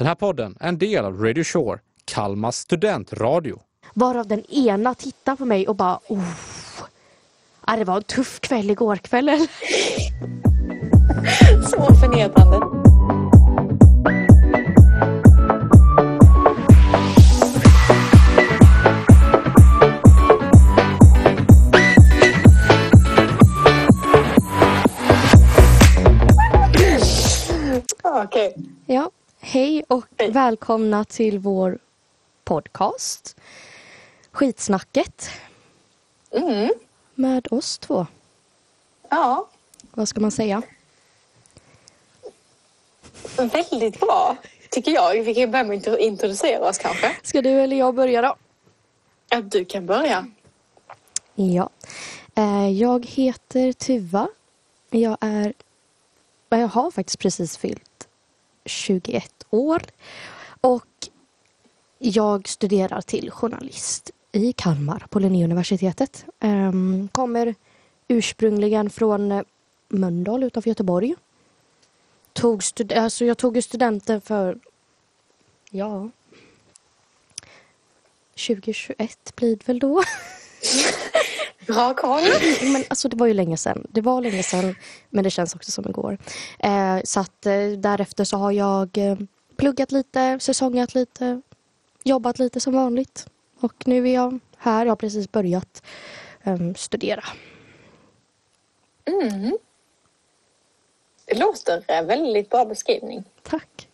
Den här podden är en del av Radio Shore, Kalmas studentradio. Varav den ena tittar på mig och bara oh. Det var en tuff kväll igår kväll. eller? Så förnedrande. Okej. Ja, hej och Hej. välkomna till vår podcast. Skitsnacket Mm. med oss två. Ja, Vad ska man säga? väldigt bra tycker jag. Vi kan börja med att intro- introducera oss kanske. Ska du eller jag börja då? Ja, du kan börja. Ja. Eh, Jag heter Tuva. Jag är... Jag har faktiskt precis fyllt 21 år. Och jag studerar till journalist i Kalmar på Linnéuniversitetet. Ehm, kommer ursprungligen från Mölndal utanför Göteborg. Tog stud- alltså jag tog studenten för... Ja... 2021 blir det väl då. Bra koll. Men alltså det var ju länge sedan. Det var länge sedan, men det känns också som igår. Eh, så att eh, därefter så har jag eh, pluggat lite, säsongat lite, jobbat lite som vanligt. Och nu är jag här. Jag har precis börjat eh, studera. Mm. Det låter en väldigt bra beskrivning. Tack.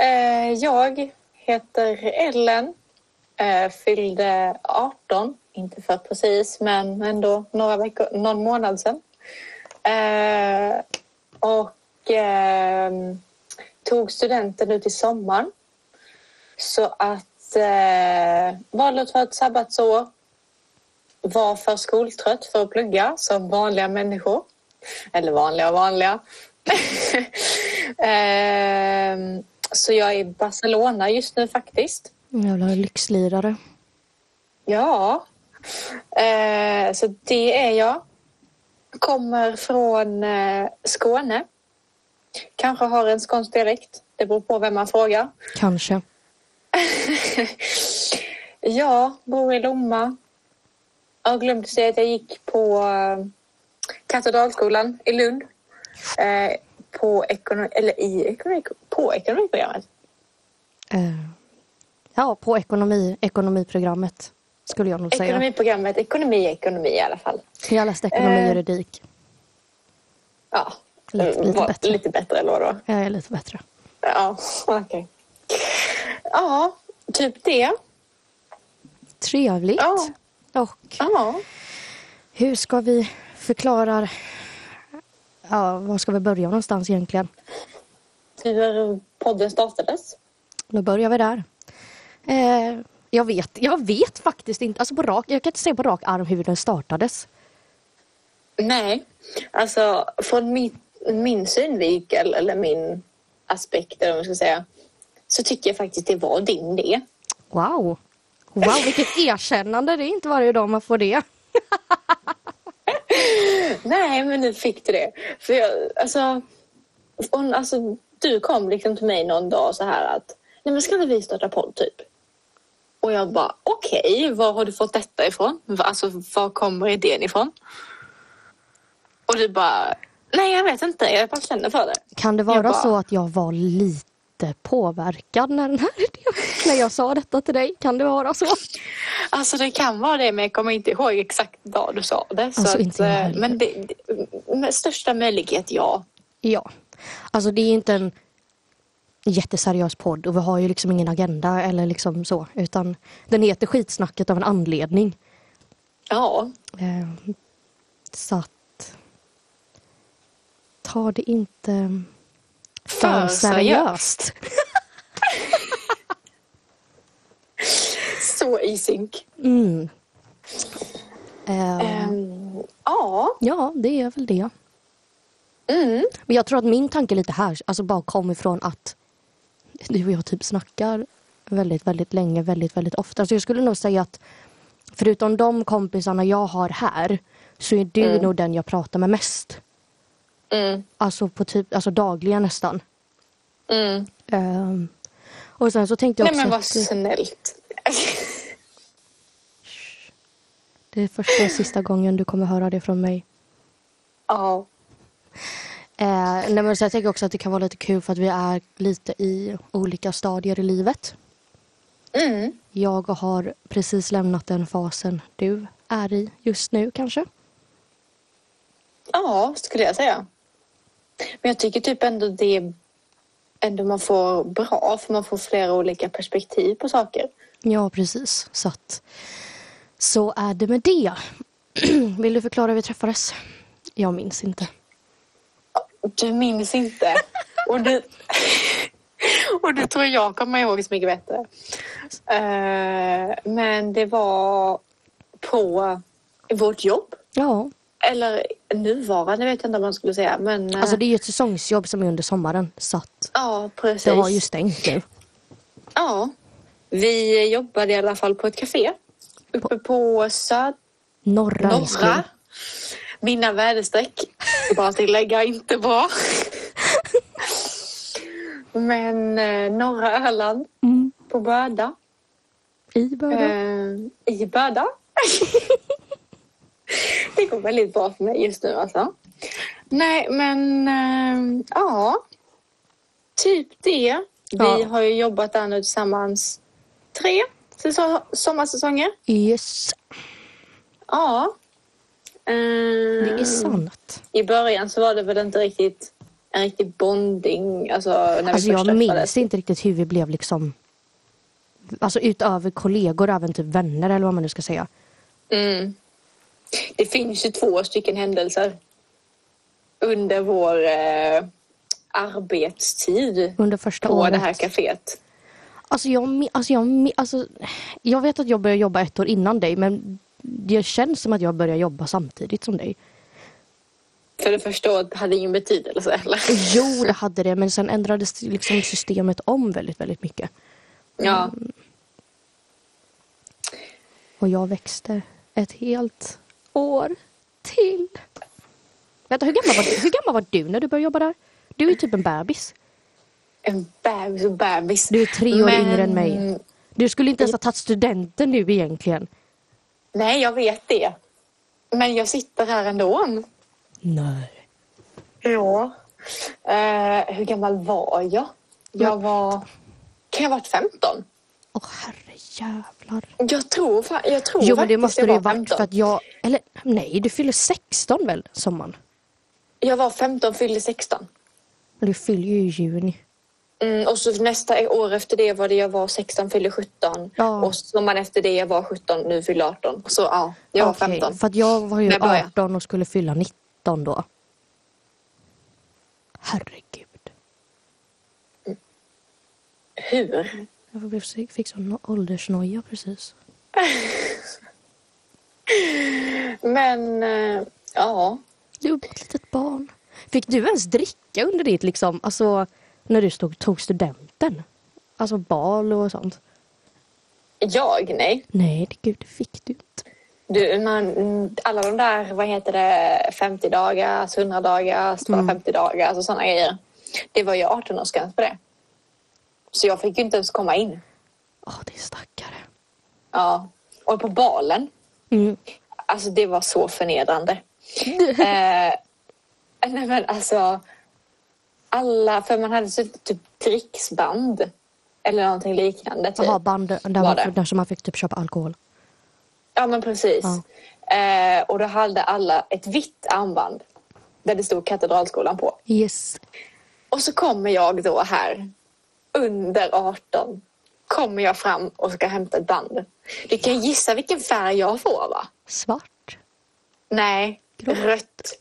Eh, jag heter Ellen. Eh, fyllde 18. Inte för precis, men ändå några veckor, någon månad sedan. Eh, och eh, tog studenten nu till sommaren. Så att eh, valde att ta ett sabbatsår. Var för skoltrött för att plugga som vanliga människor. Eller vanliga och vanliga. eh, så jag är i Barcelona just nu faktiskt. Jävla lyxlirare. Ja, eh, så det är jag. Kommer från eh, Skåne. Kanske har en skånsk dialekt. Det beror på vem man frågar. Kanske. Jag bor i Lomma. Jag glömde säga att jag gick på eh, Katedralskolan i Lund. Eh, på ekonomi, eller i ekonomi, på ekonomiprogrammet. Eh, ja, på ekonomi, ekonomiprogrammet skulle jag nog säga. Ekonomiprogrammet, ekonomi ekonomi i alla fall. Jag läste ekonomi och Eh. juridik. Ja, Lite- lite Var- bättre. lite bättre eller vadå? Jag är lite bättre. Ja, okej. Ja, typ det. Trevligt. Ja. Och Ja. hur ska vi förklara... Ja, var ska vi börja någonstans egentligen? Hur podden startades. Då börjar vi där. Eh, jag, vet, jag vet faktiskt inte. Alltså på rak, jag kan inte säga på rak arm hur den startades. Nej, alltså från min, min synvinkel eller min aspekt eller vad man ska säga så tycker jag faktiskt det var din idé. Wow! Wow, vilket erkännande. Det är inte varje dag man får det. Nej, men nu fick du det. För jag, alltså, hon, alltså, du kom liksom till mig någon dag så här att nej men ska inte vi starta podd typ? Och jag bara okej, var har du fått detta ifrån? Alltså var kommer idén ifrån? Och du bara nej jag vet inte, jag bara känner för det. Kan det vara bara- så att jag var lite påverkad när, den här när jag sa detta till dig? Kan det vara så? Alltså det kan vara det men jag kommer inte ihåg exakt dag du sa det. Så Alltså, att, inte jag eh, men det, det, största möjlighet ja. Ja. Alltså det är inte en jätteseriös podd och vi har ju liksom ingen agenda eller liksom så. Utan den heter Skitsnacket av en anledning. Ja, Eh, så att ta det inte för För seriöst. så i synk. Mm. Ehm, ja. ja, det är väl det. Mm. Men jag tror att min tanke lite här alltså bara kom ifrån att du och jag typ snackar väldigt, väldigt länge, väldigt, väldigt ofta. Så jag skulle nog säga att förutom de kompisarna jag har här så är du Mm. nog den jag pratar med mest. Mm. Alltså, på typ, alltså dagligen nästan. Mm. Ehm, och sen så tänkte jag Nej också men vad att snällt. det är första och sista gången du kommer höra det från mig. ja. Eh, nej men så jag tänker också att det kan vara lite kul för att vi är lite i olika stadier i livet. Mm. Jag har precis lämnat den fasen du är i just nu kanske. Ja, skulle jag säga. Men jag tycker typ ändå det ändå man får bra för man får flera olika perspektiv på saker. Ja, precis. Så att så är det med det. Vill du förklara hur vi träffades? Jag minns inte. Du minns inte. Och du, och du tror jag kommer ihåg så mycket bättre. Eh, men det var på vårt jobb. Ja, Eller nuvarande vet jag inte vad man skulle säga. Men eh, alltså det är ju ett säsongsjobb som är under sommaren. Så att ja, precis. det har ju stängt nu. Ja. Vi jobbade i alla fall på ett café. Uppe på Söd... Norra. Norra. Mina väderstreck, bara tillägga, inte bra. Men eh, norra Öland Mm. på Böda. I Böda. Eh, I Böda. det går väldigt bra för mig just nu alltså. Nej, men eh, ja. Typ det. Vi Ja. har ju jobbat där nu tillsammans tre säsong, sommarsäsonger. Yes, Ja. Det är sant. I början så var det väl inte riktigt en riktig bonding. Alltså när vi Alltså jag minns inte riktigt hur vi blev liksom Alltså utöver kollegor, även typ vänner eller vad man nu ska säga. Mm. Det finns ju två stycken händelser under vår eh, arbetstid Under första på året. det här kaféet. Alltså jag, alltså, jag, alltså jag vet att jag började jobba ett år innan dig men det känns som att jag började jobba samtidigt som dig. För det första året hade ingen betydelse. Eller? Jo, det hade det men sen ändrades liksom systemet om väldigt, väldigt mycket. Ja. Och jag växte ett helt år till. Vänta, hur gammal var du, hur gammal var du när du började jobba där? Du är typ en bebis. En bebis och bebis. Du är tre år Men- yngre än mig. Du skulle inte ens ha tagit studenten nu egentligen. Nej, jag vet det. Men jag sitter här ändå. Nej. Ja. Eh, hur gammal var jag? Jag var... Kan jag ha varit 15? Åh herre jävlar. Jag tror, fa- jag tror Jo men det faktiskt måste jag det ju var varit 15. för att jag, eller nej du fyller 16 väl sommaren? Jag var 15, fyllde 16. Du fyller ju i juni. Mm, och så nästa år efter det var det jag var 16, fyllde 17. Ja. Och sommaren efter det jag var 17, nu fyllde 18. Så ja, jag var Okej, 15. För att jag var ju När började jag? 18 och skulle fylla 19 då. Herregud. Hur? Jag fick sån åldersnoja precis. Men eh, ja, Du är ett litet barn. Fick du ens dricka under ditt liksom, alltså när du stod, tog studenten? Alltså bal och sånt? jag nej. Nej, det, gud det fick du inte. Du, man, mm, alla de där, vad heter det, 50 dagars, 100 dagars, 250 dagar, alltså sådana grejer. Det var ju 18-årsgräns på det. Så jag fick ju inte ens komma in. Åh, det är stackare. Ja. Och på balen, Mm. alltså det var så förnedrande. eh, nej men alltså, alla, för man hade suttit typ dricksband eller någonting liknande. Typ. Jaha, band där, man, där som man fick typ köpa alkohol. Ja men precis. Ja. Eh, och då hade alla ett vitt armband där det stod Katedralskolan på. Yes. Och så kommer jag då här under 18 kommer jag fram och ska hämta ett band. Du kan gissa vilken färg jag får va? Svart. Nej, Grått. rött.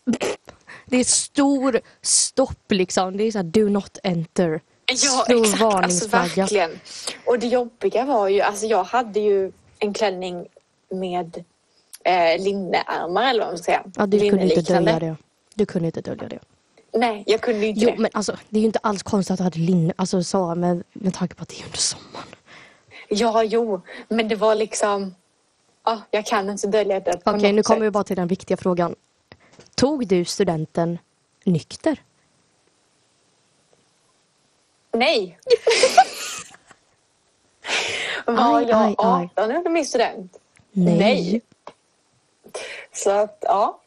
Det är stor stopp liksom. Det är så här, do not enter. Ja, Stor exakt. Alltså, varningsflagga. verkligen. Och det jobbiga var ju, alltså jag hade ju en klänning med eh, linneärmar eller vad man ska säga. Ja, du kunde inte dölja det. Du kunde inte dölja det. Nej, jag kunde inte Jo, det. men alltså det är ju inte alls konstigt att du hade linne, alltså så med, med tanke på att det är under sommaren. Ja, jo, men det var liksom... Ja, jag kan inte dölja det Okej, något nu kommer vi bara till den viktiga frågan. Tog du studenten nykter? Nej. Var Aj, jag aj, aj. 18 under min student? Nej. Nej. Så att, ja.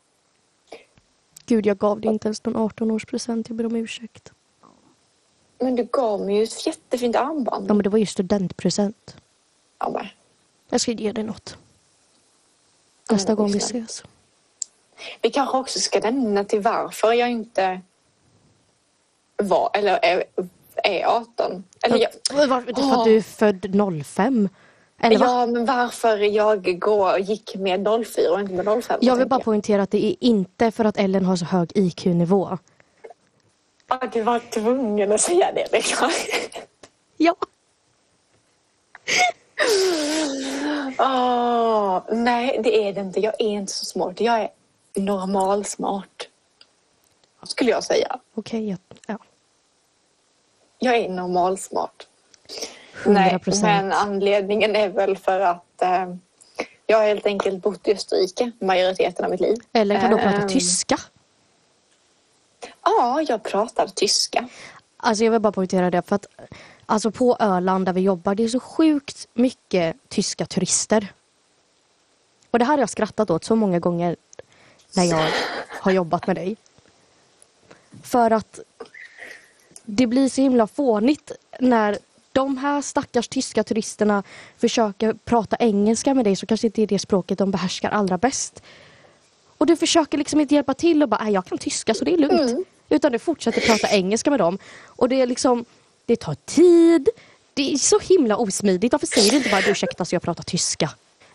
Gud, jag gav dig inte ens någon 18-årspresent. Jag ber om ursäkt. Men du gav mig ju ett jättefint armband. Ja, men det var ju studentpresent. Ja, men. Jag ska ge dig något. Nästa Ja, gång vi ses. Vi kanske också ska nämna till varför jag inte var, eller är, är 18. Eller jag, Ja, Varför? För att du är född 05. Eller ja, men varför jag går, gick med 04 och inte med 05. Jag vill bara poängtera att det är inte för att Ellen har så hög IQ-nivå. Du var tvungen att säga det, liksom. Ja. Åh, nej, det är det inte. Jag är inte så smart. Jag är normalsmart. Skulle jag säga. Okej, jag- ja. Jag är normalsmart. 100 Nej, procent. men anledningen är väl för att eh, jag har helt enkelt bott i Österrike majoriteten av mitt liv. Ellen kan då prata Ehm, tyska. Ja, jag pratar tyska. Alltså jag vill bara poängtera det för att alltså på Öland där vi jobbar det är så sjukt mycket tyska turister. Och det här har jag skrattat åt så många gånger när jag har jobbat med dig. För att det blir så himla fånigt när de här stackars tyska turisterna försöker prata engelska med dig så kanske inte är det språket de behärskar allra bäst. Och du försöker liksom inte hjälpa till och bara, "Nej, jag kan tyska så det är lugnt. Mm. Utan du fortsätter prata engelska med dem. Och det är liksom, det tar tid. Det är så himla osmidigt. Varför säger du inte bara, "Du, ursäkta så jag pratar tyska?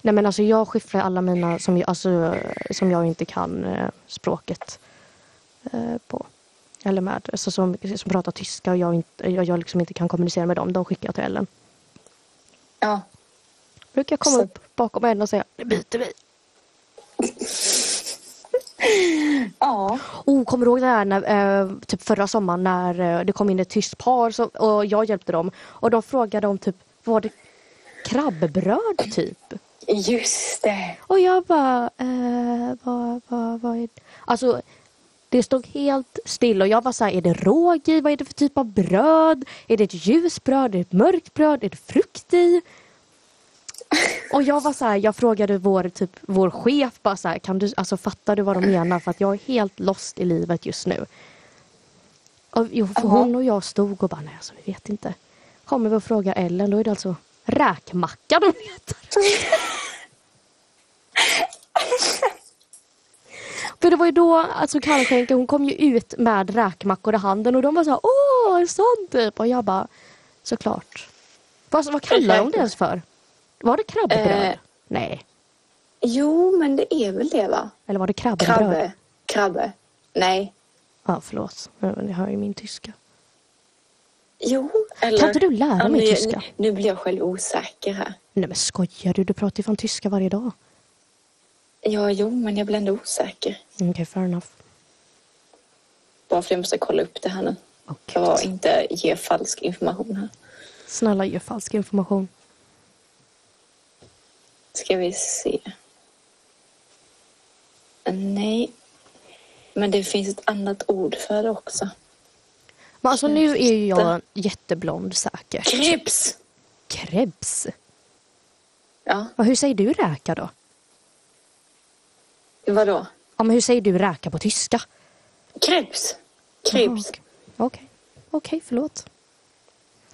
Nej men alltså jag skiffrar alla mina som jag, alltså, som jag inte kan eh, språket eh, på. Eller med. Alltså, som, som pratar tyska och jag, inte, jag, jag liksom inte kan kommunicera med dem. De skickar jag till Ellen. Ja. Brukar jag komma Så- upp bakom Ellen och säga, nu byter vi. Ja. Oh, kommer du ihåg det här när, eh, typ förra sommaren när eh, det kom in ett tyskt par så, och jag hjälpte dem och de frågade om typ, var det krabbbröd typ? Just det. Och jag bara, eh, vad, vad, vad är det? Alltså, det stod helt still och jag var så här, är det råg i? Vad är det för typ av bröd? Är det ett ljusbröd? Är det ett mörkt bröd? Är det frukt i? Och jag var så här, jag frågade vår, typ, vår chef bara så här, kan du, alltså fattar du vad de menar? För att jag är helt lost i livet just nu. Och, jo, för hon och jag stod och bara, nej alltså vi vet inte. Kommer vi och frågar Ellen, då är det alltså räkmacka de heter. För det var ju då, alltså kallskänka hon kom ju ut med räkmackor i handen och de var så här, åh, en sån typ. Och jag bara, såklart. Vad, vad kallar de det ens för? Var det krabbbröd? Eh. Nej. Jo, men det är väl det va? Eller var det krabbbröd? Krabbe. Krabbe. Nej. Ja, förlåt. Jag hör ju min tyska. Jo, eller... Kan inte du lära Ja, mig jag- tyska? Nu blir jag själv osäker här. Nej men skojar du? Du pratar ju fan tyska varje dag. Ja, jo, men jag blir ändå osäker. Okej, fair enough. Bara för jag måste kolla upp det här nu. Åh, För att inte ge falsk information här. Snälla ge falsk information. Ska vi se. Nej. Men det finns ett annat ord för det också. Men alltså nu är ju jag jätteblond säkert. Krebs! Krebs. Ja, Och hur säger du räka då? Vadå? Ja, men hur säger du räka på tyska? Krebs. Krebs. Okej, okej, Okej, förlåt.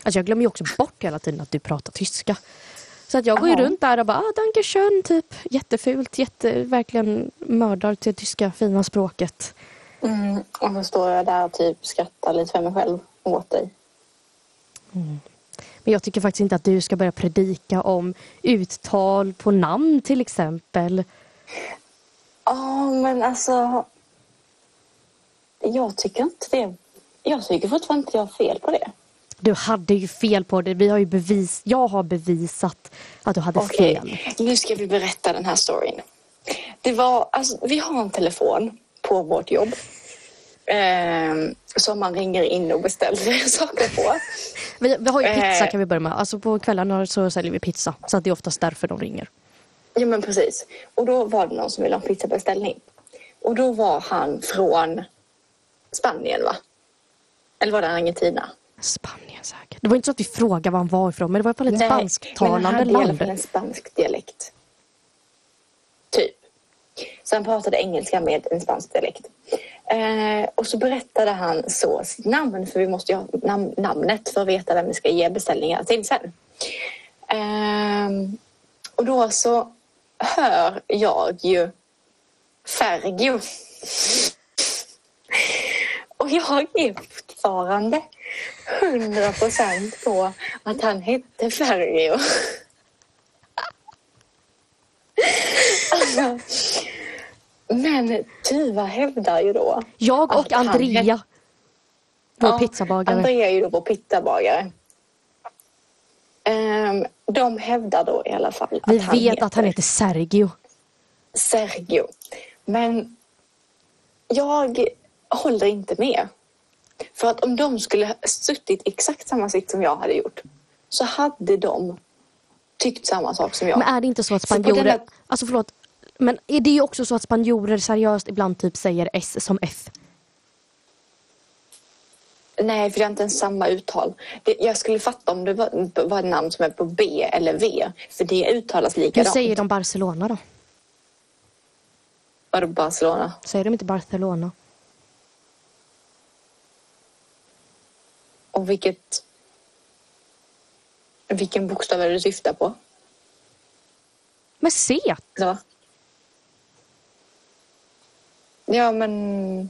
Alltså jag glömmer ju också bort hela tiden att du pratar tyska. Så att jag går ju runt där och bara, ah, danke schön, typ. Jättefult, jätte, verkligen mördar till tyska fina språket. Mm, och så står jag där och typ skrattar lite för mig själv åt dig. Men jag tycker faktiskt inte att du ska börja predika om uttal på namn till exempel. Ja, men alltså... Jag tycker inte det. Jag tycker fortfarande inte jag har fel på det. Du hade ju fel på det. Vi har ju bevis, jag har bevisat att du hade Okej, fel. nu ska vi berätta den här storyn. Det var, alltså, vi har en telefon på vårt jobb. ehm, som man ringer in och beställer saker på. Vi, vi har ju pizza Eh. kan vi börja med. Alltså på kvällarna så säljer vi pizza. Så det är oftast därför de ringer. Ja men precis. Och då var det någon som ville ha en pizzabeställning. Och då var han från Spanien va? Eller var det Argentina? Spanien säkert. Det var inte så att vi frågade var han var ifrån, men det var i alla fall ett Nej, men spansktalande han hade i alla land. fall en spansk dialekt. Typ. Så han pratade engelska med en spansk dialekt. Eh, och så berättade han så sitt namn, för vi måste ju ha nam- namnet för att veta vem vi ska ge beställningar till sen. Ehm, och då så hör jag ju Fergio. Och jag är fortfarande hundra procent på att han hette Fergio. Alltså, men Tuva hävdar ju då Jag och han Andrea, vår Ja, pizzabagare. Andrea är ju då vår pizzabagare. Ehm, de hävdar då i alla fall Vi att han vet att han heter Sergio. Sergio. Men jag håller inte med. För att om de skulle ha suttit exakt samma sitt som jag hade gjort så hade de tyckt samma sak som jag. Men är det inte så att Så spanjorer... denna- Alltså förlåt. Men är det ju också så att spanjorer seriöst ibland typ säger S som F? Nej, för det är inte ens samma uttal. Det, jag skulle fatta om det var, var ett namn som är på B eller V. För det uttalas Hur likadant. säger de Barcelona då? Vadå Barcelona? Säger de inte Barcelona? Och vilket... Vilken bokstav är det du syftar på? Men C! Så. Ja, men...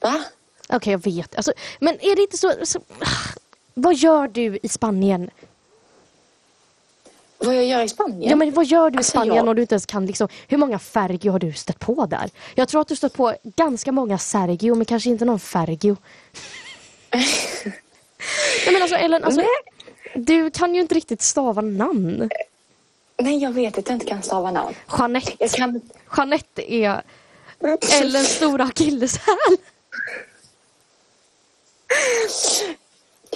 Va? Okej, jag vet. Alltså, men är det inte så, så... Vad gör du i Spanien? Vad jag gör i Spanien? Ja, men vad gör du i Alltså, Spanien jag- om du inte ens kan liksom... Hur många Fergio har du stött på där? Jag tror att du stött på ganska många Sergio, men kanske inte någon Fergio. Nej men alltså Ellen, alltså, du kan ju inte riktigt stava namn. Nej, jag vet att jag inte kan stava namn. Jeanette. Jag kan... Jeanette är Ellens stora akilleshäl.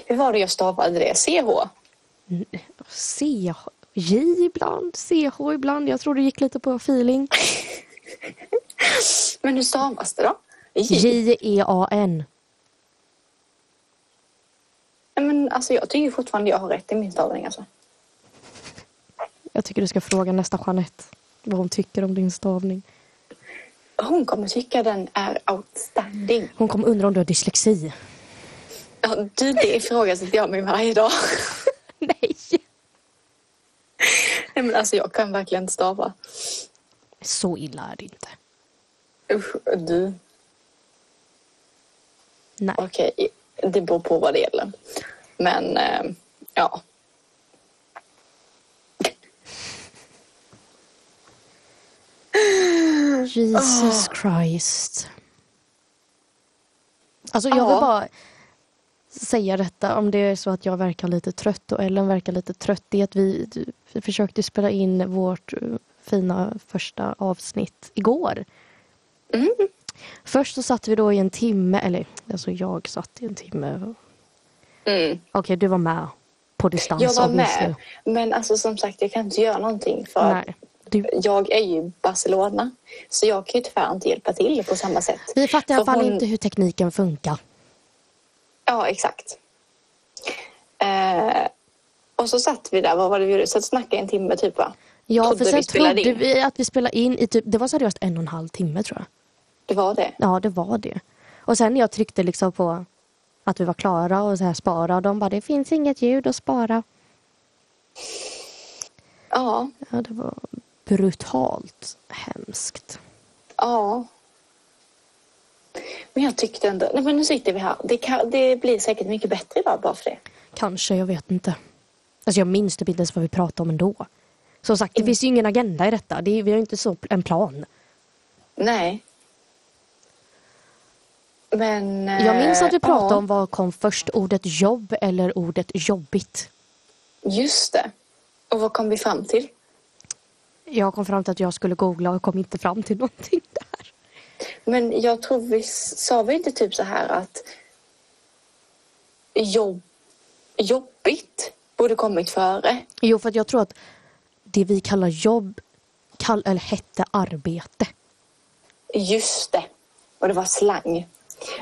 Hur var det jag stavade det? CH? C, J ibland, CH ibland. Jag tror det gick lite på feeling. Men hur stavas det då? J-E-A-N. Men alltså jag tycker fortfarande jag har rätt i min stavning alltså. Jag tycker du ska fråga nästa Jeanette vad hon tycker om din stavning. Hon kommer tycka den är outstanding. Hon kommer undra om du har dyslexi. Ja, du, det ifrågasätter jag mig varje dag. Nej! Nej, men alltså jag kan verkligen inte stava. Så illa är det inte. Usch, du. Nej. Okej, det beror på vad det gäller. Men eh, ja. Jesus Christ. Alltså jag vill bara säga detta om det är så att jag verkar lite trött och Ellen verkar lite trött. Det är att vi, vi försökte spela in vårt eh, fina första avsnitt igår. Mm. Först så satt vi då i en timme, eller alltså jag satt i en timme. Mm. Okej, du var med på distans. Jag var med. Men alltså som sagt, jag kan inte göra någonting för Nej. Du, jag är ju Barcelona. Så jag kan ju tyvärr inte hjälpa till på samma sätt. vi fattar i alla fall hon- inte hur tekniken funkar. Ja, exakt. Eh, och så satt vi där, vad var det vi gjorde? Så snackade en timme typ va? Ja, Trodde för vi sen spelade trodde in. vi att vi spelade in i typ, det var seriöst en och en halv timme tror jag. Det var det. Ja, det var det. Och sen jag tryckte liksom på att vi var klara och så här spara och de bara det finns inget ljud att spara. Ja, Ja, det var brutalt hemskt. ja. Men jag tyckte ändå, nej men nu sitter vi här. Det, kan, det blir säkert mycket bättre idag bara för det. Kanske, jag vet inte. Alltså jag minns typ inte ens vad vi pratade om ändå. Som sagt, det finns ju ingen agenda i detta. Det är, vi har ju inte så en plan. Nej. Men... Jag minns att vi eh, pratade ja, om vad kom först, ordet jobb eller ordet jobbigt. Just det. Och vad kom vi fram till? Jag kom fram till att jag skulle googla och kom inte fram till någonting där. Men jag tror vi sa vi inte typ så här att jobb, jobbigt borde kommit före. Jo, för jag tror att det vi kallar jobb kall, eller hette arbete. Just det. Och det var slang.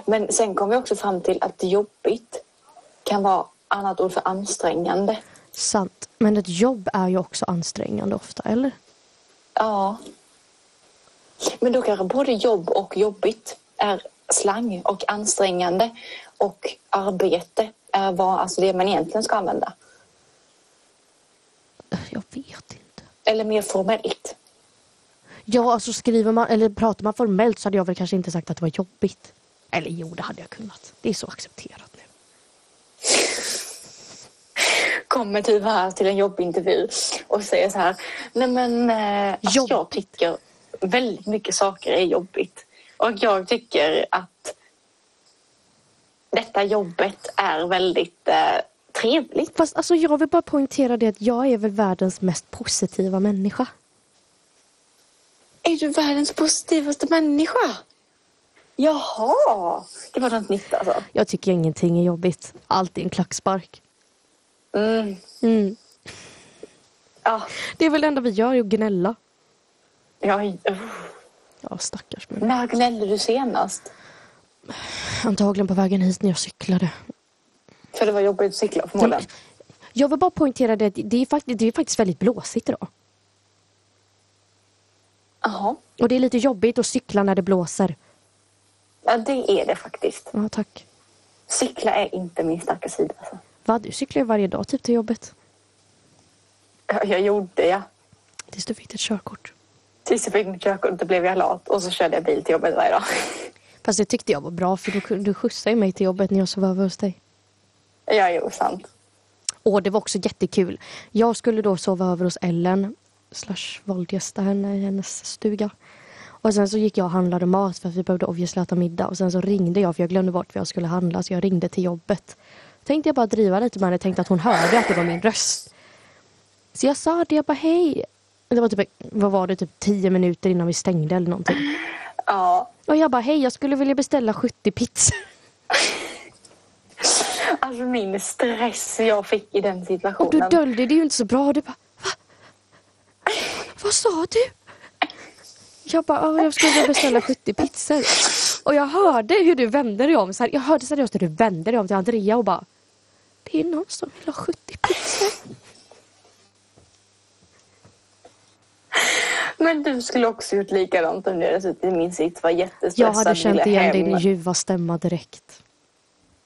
Men sen kom vi också fram till att jobbigt kan vara annat ord för ansträngande. Sant. Men ett jobb är ju också ansträngande ofta, eller? Ja. Men då kanske både jobb och jobbigt är slang och ansträngande och arbete är vad, alltså det man egentligen ska använda. Jag vet inte. Eller mer formellt. Ja, alltså skriver man eller pratar man formellt så hade jag väl kanske inte sagt att det var jobbigt. Eller jo, det hade jag kunnat. Det är så accepterat nu. Kommer typ här till en jobbintervju och säger så här. Nej men eh, jag tycker väldigt mycket saker är jobbigt. Och jag tycker att detta jobbet är väldigt eh, trevligt. Fast alltså jag vill bara poängtera det att jag är väl världens mest positiva människa. Är du världens positivaste människa? Jaha, det var något nytt alltså. Jag tycker ingenting är jobbigt. Allt är en klackspark. Mm. Mm. Ja, Det är väl det enda vi gör, är att gnälla. Jag, Ja, stackars mig. när gnällde du senast? Antagligen på vägen hit när jag cyklade. För det var jobbigt att cykla förmodligen. Jag vill bara poängtera det det är faktiskt, det är faktiskt väldigt blåsigt idag. Jaha, Och det är lite jobbigt att cykla när det blåser. ja, det är det faktiskt. Ja, tack. Cykla är inte min starka sida. Alltså. Va, du cyklar ju varje dag typ till jobbet. Ja, Jag gjorde ja. Tills du fick ett körkort. Tills jag fick mitt körkort, då blev jag lat och så körde jag bil till jobbet varje dag. Fast det tyckte jag var bra för du, du skjutsade ju mig till jobbet när jag sov över hos dig. Ja, jo, sant. Och det var också jättekul. Jag skulle då sova över hos Ellen slash våldgästa henne i hennes stuga. Och sen så gick jag och handlade mat för att vi behövde obviously äta middag. Och sen så ringde jag för jag glömde bort vad jag skulle handla så jag ringde till jobbet. Tänkte jag bara driva lite med henne, tänkte att hon hörde att det var min röst. Så jag sa det, jag bara hej. Det var typ, vad var det, typ tio minuter innan vi stängde eller någonting. Ja, Och jag bara hej, jag skulle vilja beställa 70 pizzor. alltså min stress jag fick i den Och situationen. du döljde det ju inte så bra. Du bara, va? Vad sa du? Jag bara, "Ja, jag skulle vilja beställa 70 pizzor. Och jag hörde hur du vände dig om. Så här, jag hörde seriöst hur du vände dig om till Andrea och bara, det är någon som vill ha 70 pizzor. Men du skulle också gjort likadant om du hade suttit i min sits, var jättestressad, Jag hade känt igen hem. din ljuva stämma direkt.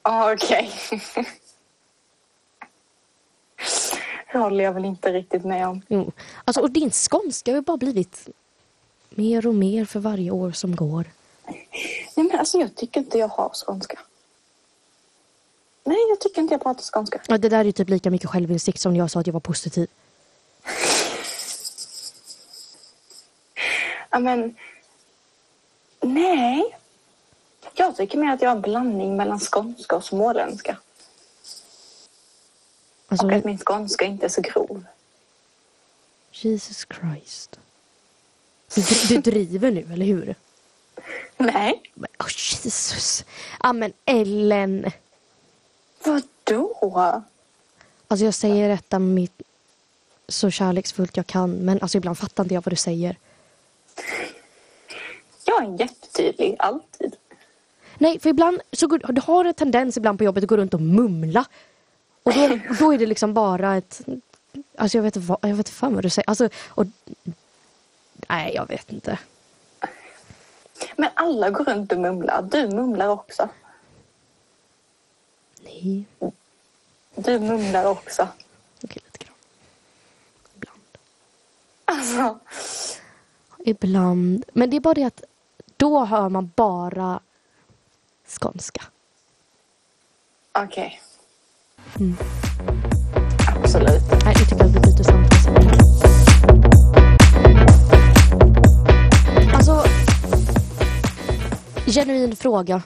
Ah, Okej. Det håller jag väl inte riktigt med om. Jo. Alltså, och din skånska har ju bara blivit mer och mer för varje år som går. Nej, men alltså jag tycker inte jag har skånska. Nej, jag tycker inte jag pratar skånska. Ja, det där är ju typ lika mycket självinsikt som när jag sa att jag var positiv. Men... Nej. Jag tycker mer att jag har en blandning mellan skånska och småländska. Alltså, Och att min skånska inte är så grov. Jesus Christ. Du, du driver nu, eller hur? Nej. Men, oh, Jesus. Ja, men Ellen. Vadå? Alltså jag säger detta mitt så kärleksfullt jag kan. Men alltså ibland fattar inte jag vad du säger. Jag är jättetydlig, alltid. Nej, för ibland så går, du har en tendens ibland på jobbet att gå runt och mumla. Och då, då är det liksom bara ett... Alltså jag vet inte vad, jag vet fan vad du säger. Alltså, och, nej, jag vet inte. Men alla går runt och mumlar. Du mumlar också. Nej, Du mumlar också. okej lite grann. Ibland. Alltså, Ibland. Men det är bara det att då hör man bara skånska. okej. Mm. Absolut. Nej, jag tycker att vi byter samtalsämne. Alltså, genuin fråga.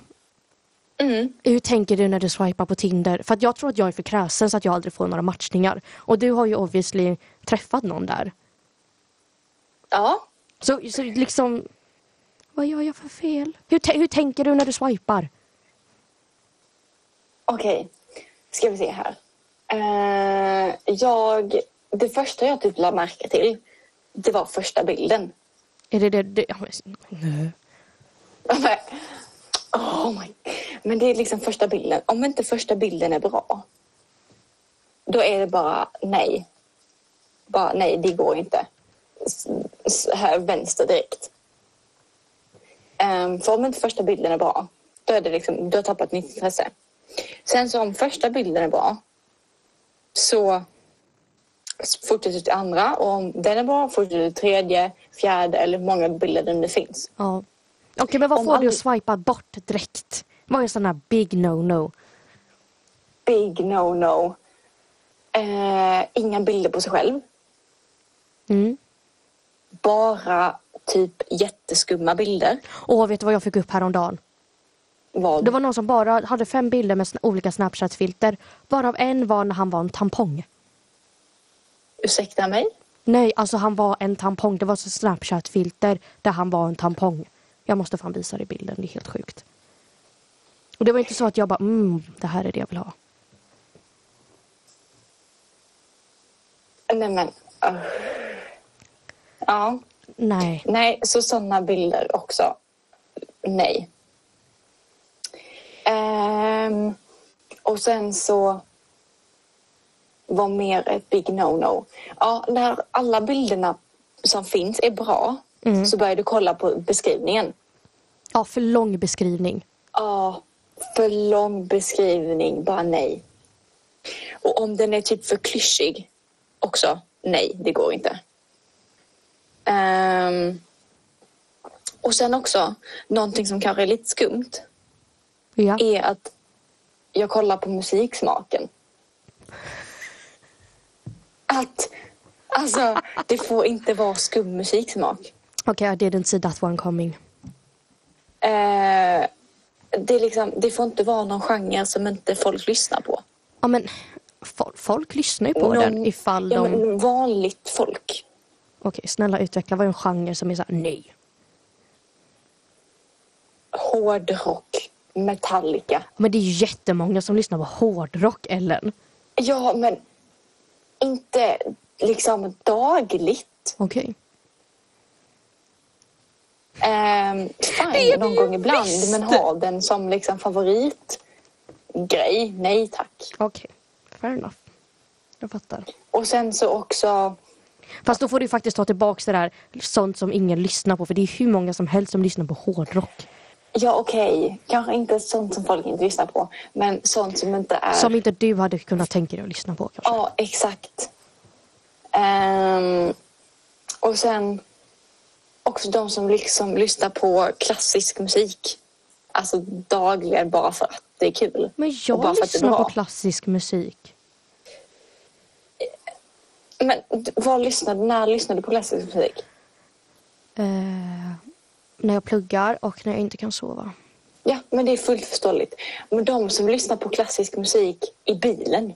Mm. Hur tänker du när du swipar på Tinder? För jag tror att jag är för kräsen så att jag aldrig får några matchningar. Och du har ju obviously träffat någon där. Ja. Så, så liksom, vad gör jag för fel? Hur, hur tänker du när du swipar? Okej, ska vi se här. Eh, jag, det första jag typ lade märke till, det var första bilden. Är det det? men- nej. Oh my. Men det är liksom första bilden. Om inte första bilden är bra. Då är det bara nej. Bara nej, det går inte. Här vänster direkt. Um, för om inte första bilden är bra, då är det liksom, du har tappat mitt intresse. Sen så om första bilden är bra så fortsätter du till andra och om den är bra fortsätter du till tredje, fjärde eller hur många bilder det finns. Ja. Okej, men vad Om får du all- att swipa bort direkt? Vad är här big no-no? Big no-no. Eh, inga bilder på sig själv. Mm. Bara typ jätteskumma bilder. Och vet du vad jag fick upp häromdagen? Vad? Det var någon som bara hade fem bilder med olika Snapchat-filter. Varav en var när han var en tampong. Ursäkta mig? Nej, alltså han var en tampong. Det var så Snapchat-filter där han var en tampong. Jag måste fan visa dig bilden, det är helt sjukt. Och det var inte så att jag bara, mm, det här är det jag vill ha. Nej men... Uh. Ja. Nej. Nej, så sådana bilder också. Nej. Ehm, och sen så var mer ett big no-no. Ja, när alla bilderna som finns är bra Mm. så börjar du kolla på beskrivningen. Ja, för lång beskrivning. Ja, för lång beskrivning, bara nej. Och om den är typ för klyschig också, nej, det går inte. Ehm, och sen också, någonting som kanske är lite skumt Ja. är att jag kollar på musiksmaken. Att, alltså, det får inte vara skum musiksmak. Okej, I didn't see that one coming. Eh, det, är liksom, det får inte vara någon genre som inte folk lyssnar på. Ja, men folk, folk lyssnar ju på Någon- den ifall ja, de... men vanligt folk. Okej, snälla utveckla. Vad är en genre som är såhär, nej. Hårdrock, Metallica. Men det är ju jättemånga som lyssnar på hårdrock, Ellen. Ja, men inte liksom dagligt. Okej. Um, Det fine, är någon det ju gång ibland, visst. men ha den som liksom favoritgrej. Nej tack. Okej, fair enough. Jag fattar. Och sen så också, Fast då får du faktiskt ta tillbaks det där sånt som ingen lyssnar på. För det är hur många som helst som lyssnar på hårdrock. ja okej, kanske inte sånt som folk inte lyssnar på, men sånt som inte är... Som inte du hade kunnat tänka dig att lyssna på kanske. Ja, exakt. Ehm, och sen också de som liksom lyssnar på klassisk musik. Alltså dagligen bara för att det är kul. Men jag lyssnar på klassisk musik. Men vad lyssnade, när lyssnade du på klassisk musik? Eh, när jag pluggar och när jag inte kan sova. Ja, men det är fullt förståeligt. Men de som lyssnar på klassisk musik i bilen.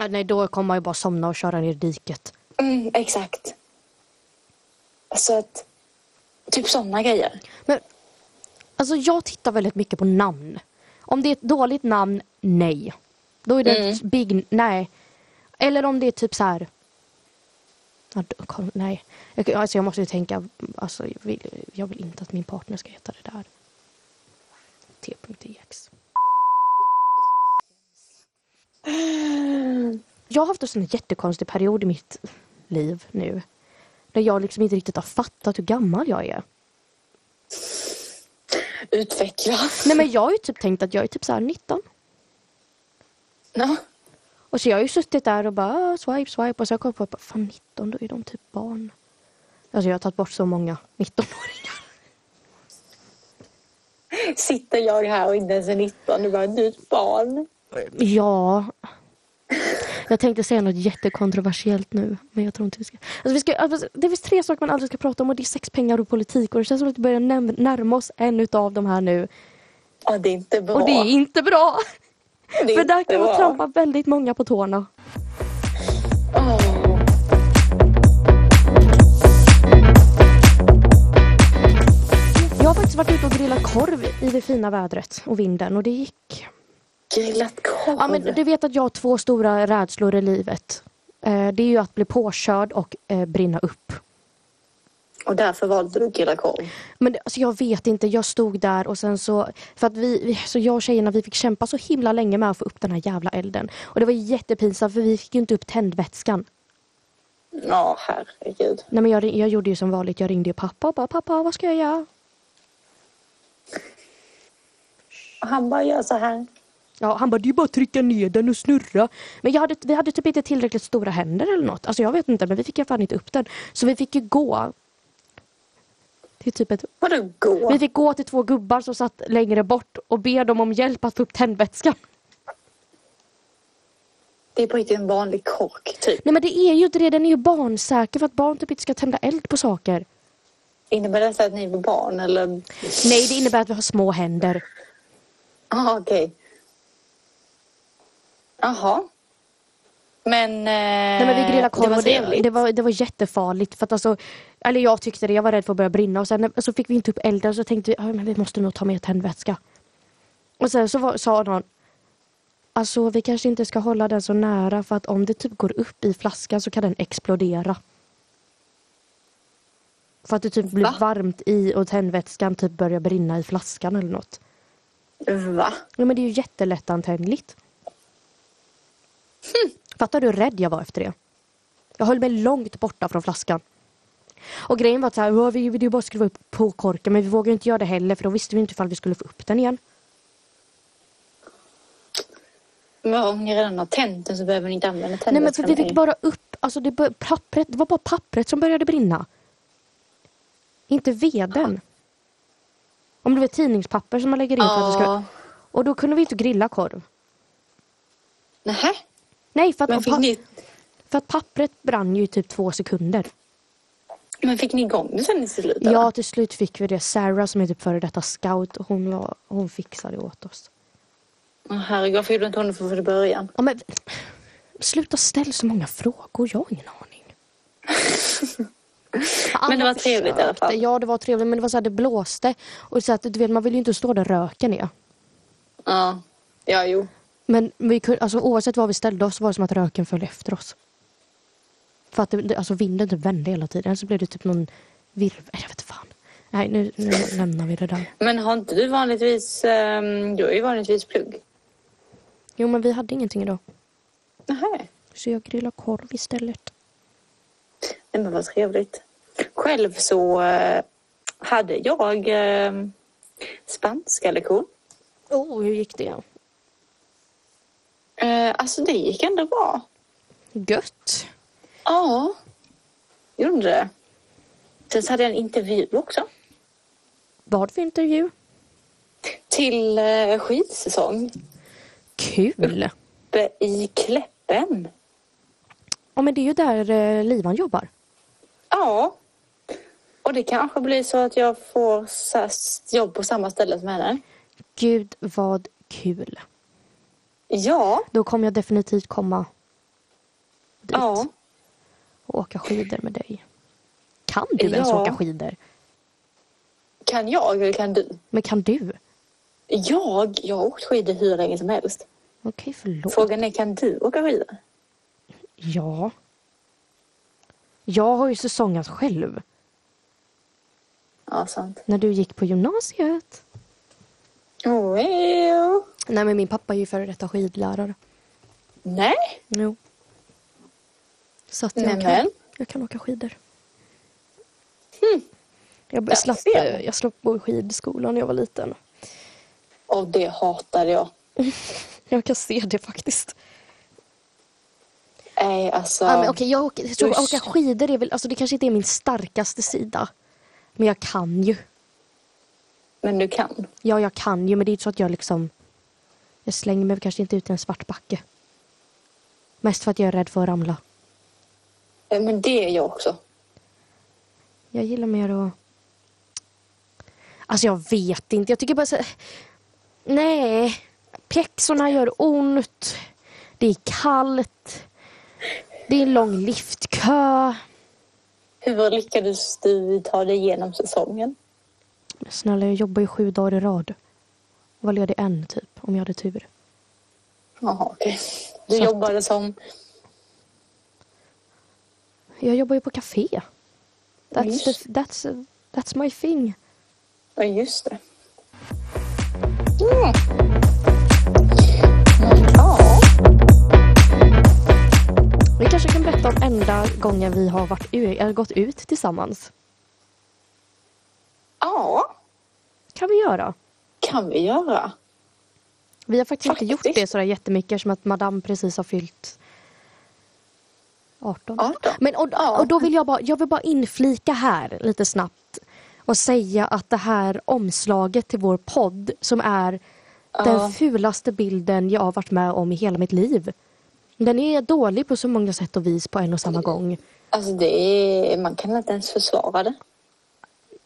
Ah, nej, då kommer man ju bara somna och köra ner i diket. Mm, exakt. Så att, typ sådana grejer. Men alltså jag tittar väldigt mycket på namn. Om det är ett dåligt namn, nej. Då är det Mm. big, nej. Eller om det är typ så här. Ja, då- kom- nej, jag, alltså jag måste ju tänka, alltså jag vill, jag vill inte att min partner ska heta det där. T.ex. Jag har haft en jättekonstig period i mitt liv nu. Där jag liksom inte riktigt har fattat hur gammal jag är. Utveckla. Nej men jag har ju typ tänkt att jag är typ så här 19. Ja. Och så jag har ju suttit där och bara ah, swipe, swipe och så har jag på att fan 19 då är de typ barn. Alltså jag har tagit bort så många 19-åringar. Sitter jag här och inte ens är 19 och bara, du är ett barn. Ja. Jag tänkte säga något jättekontroversiellt nu. Men jag tror inte vi ska. Alltså vi ska alltså, det finns tre saker man aldrig ska prata om och det är sex, pengar och politik. Och det känns som att vi börjar närma oss en utav de här nu. Ja, det är inte bra. Och det är inte bra. För där kan man trampa väldigt många på tårna. Åh. Jag har faktiskt varit ute och grillat korv i det fina vädret och vinden och det gick. Grillat korv. Ja, men du vet att jag har två stora rädslor i livet. Eh, det är ju att bli påkörd och eh, brinna upp. Och därför valde du korv. Men det, alltså jag vet inte, jag stod där och sen så, för att vi, så jag och tjejerna vi fick kämpa så himla länge med att få upp den här jävla elden. Och det var jättepinsamt för vi fick ju inte upp tändvätskan. Ja, herregud. Nej men jag, jag gjorde ju som vanligt, jag ringde ju pappa och bara pappa vad ska jag göra? Och han bara gör så här. Ja, han bara det är bara att trycka ner den och snurra. Men jag hade, vi hade typ inte tillräckligt stora händer eller något. Alltså jag vet inte men vi fick ju fan inte upp den. Så vi fick ju gå. Till typ ett, Vadå gå? vi fick gå till två gubbar som satt längre bort och be dem om hjälp att få upp tändvätskan. Det är på riktigt en vanlig kork, typ. Nej men det är ju inte det, den är ju barnsäker för att barn typ inte ska tända eld på saker. Innebär det att ni var barn eller? Nej det innebär att vi har små händer. Ja, okej. Jaha. Men, eh, Nej men vi grillade det korv var och det, det, var, det var jättefarligt för att alltså Eller jag tyckte det, jag var rädd för att börja brinna och sen så fick vi inte upp elden så tänkte vi "Ja, men vi måste nog ta med tändvätska. Och sen så var, sa någon Alltså vi kanske inte ska hålla den så nära för att om det typ går upp i flaskan så kan den explodera. För att det typ blir Va? varmt i och tändvätskan typ börjar brinna i flaskan eller något. Va? Ja men det är ju jättelättantändligt. Fattar du hur rädd jag var efter det? Jag höll mig långt borta från flaskan. Och grejen var att så här, "Ja, vi ville ju bara skruva upp på korken men vi vågade inte göra det heller för då visste vi inte ifall vi skulle få upp den igen. Men om ni redan har tänt den så behöver ni inte använda tändvätskan Nej men för vi fick bara upp, alltså det, bör, pappret, det var bara pappret som började brinna. Inte veden. Om det var tidningspapper som man lägger in för att det ska... Ja. Och då kunde vi inte grilla korv. Nähä? Nej, för att, pa- ni, för att pappret brann ju i typ två sekunder. men fick ni igång det sen i slutet? Ja, till slut fick vi det. Sarah som är typ före detta scout, hon, var, hon fixade åt oss. Åh, herregud, varför gjorde inte hon det från början? Ja, men, sluta ställa så många frågor, jag har ingen aning. Men det var trevligt i alla fall. Ja, det var trevligt men det var så här, det blåste. Och så att, du vet, man vill ju inte stå där röken är. Ja. Ja, jo. Men vi kunde, alltså, oavsett var vi ställde oss var det som att röken föll efter oss. För att det, alltså, vinden typ vände hela tiden. Så blev det typ någon virvel. Jag vet fan. Nej, nu, nu lämnar vi det där. Men har inte du vanligtvis... ehm, du har ju vanligtvis plugg. Jo, men vi hade ingenting idag. Nähä. Så jag grillade korv istället. Nej, men vad trevligt. Själv så eh, hade jag eh, spanska lektion. Oh, hur gick det? Eh, alltså det gick ändå bra. Gött. Ja, gjorde det. Sen så hade jag en intervju också. Vad för intervju? Till eh, skidsäsong Kul. uppe i Kläppen. Ja, men det är ju där eh, Livan jobbar. Ja. Och det kanske blir så att jag får jobb på samma ställe som henne. Gud, vad kul. Ja. Då kommer jag definitivt komma dit Ja. och åka skidor med dig. Kan du ens Ja. åka skidor? Kan jag eller kan du? Men kan du? Jag? Jag har åkt skidor hur länge som helst. Okej, förlåt. Frågan är, kan du åka skidor? Ja. Jag har ju säsongat själv. Ja, sant. När du gick på gymnasiet. Well. Nej, men min pappa är ju före detta skidlärare. Nej. Jo. Så att jag, Nämen. kan, jag kan åka skidor. Hmm. Jag, Där slapp, man. jag slapp gå i skidskolan när jag var liten. Och det hatade jag. Jag kan se det faktiskt. Nej, alltså. Ja, men okej, jag åker, jag tror, åka skidor är väl, alltså det kanske inte är min starkaste sida. Men jag kan ju. Men du kan. Ja, jag kan ju, men det är inte så att jag liksom... Jag slänger mig kanske inte ut i en svart backe. Mest för att jag är rädd för att ramla. Men det är jag också. Jag gillar mer att... Alltså jag vet inte, jag tycker bara så... Nej, pjäxorna gör ont. Det är kallt. Det är en lång liftkö. Hur lyckades du ta dig igenom säsongen? Snälla, jag jobbar ju sju dagar i rad. Var ledig en typ, om jag hade tur. Jaha, okej. Du Så att- jobbade som... Jag jobbar ju på café. That's, Just. the, that's, that's my thing. Ja, just det. Mm. Ja. Vi kanske kan berätta om enda gången vi har varit, eller gått ut tillsammans. ja, kan vi göra. Kan vi göra. Vi har faktiskt, inte gjort Faktiskt. det sådär jättemycket som att Madame precis har fyllt 18. 18. Men och, och då vill jag bara, jag vill bara inflika här lite snabbt och säga att det här omslaget till vår podd som är Ja. den fulaste bilden jag har varit med om i hela mitt liv. Den är dålig på så många sätt och vis på en och samma gång. Alltså det är, man kan inte ens försvara det.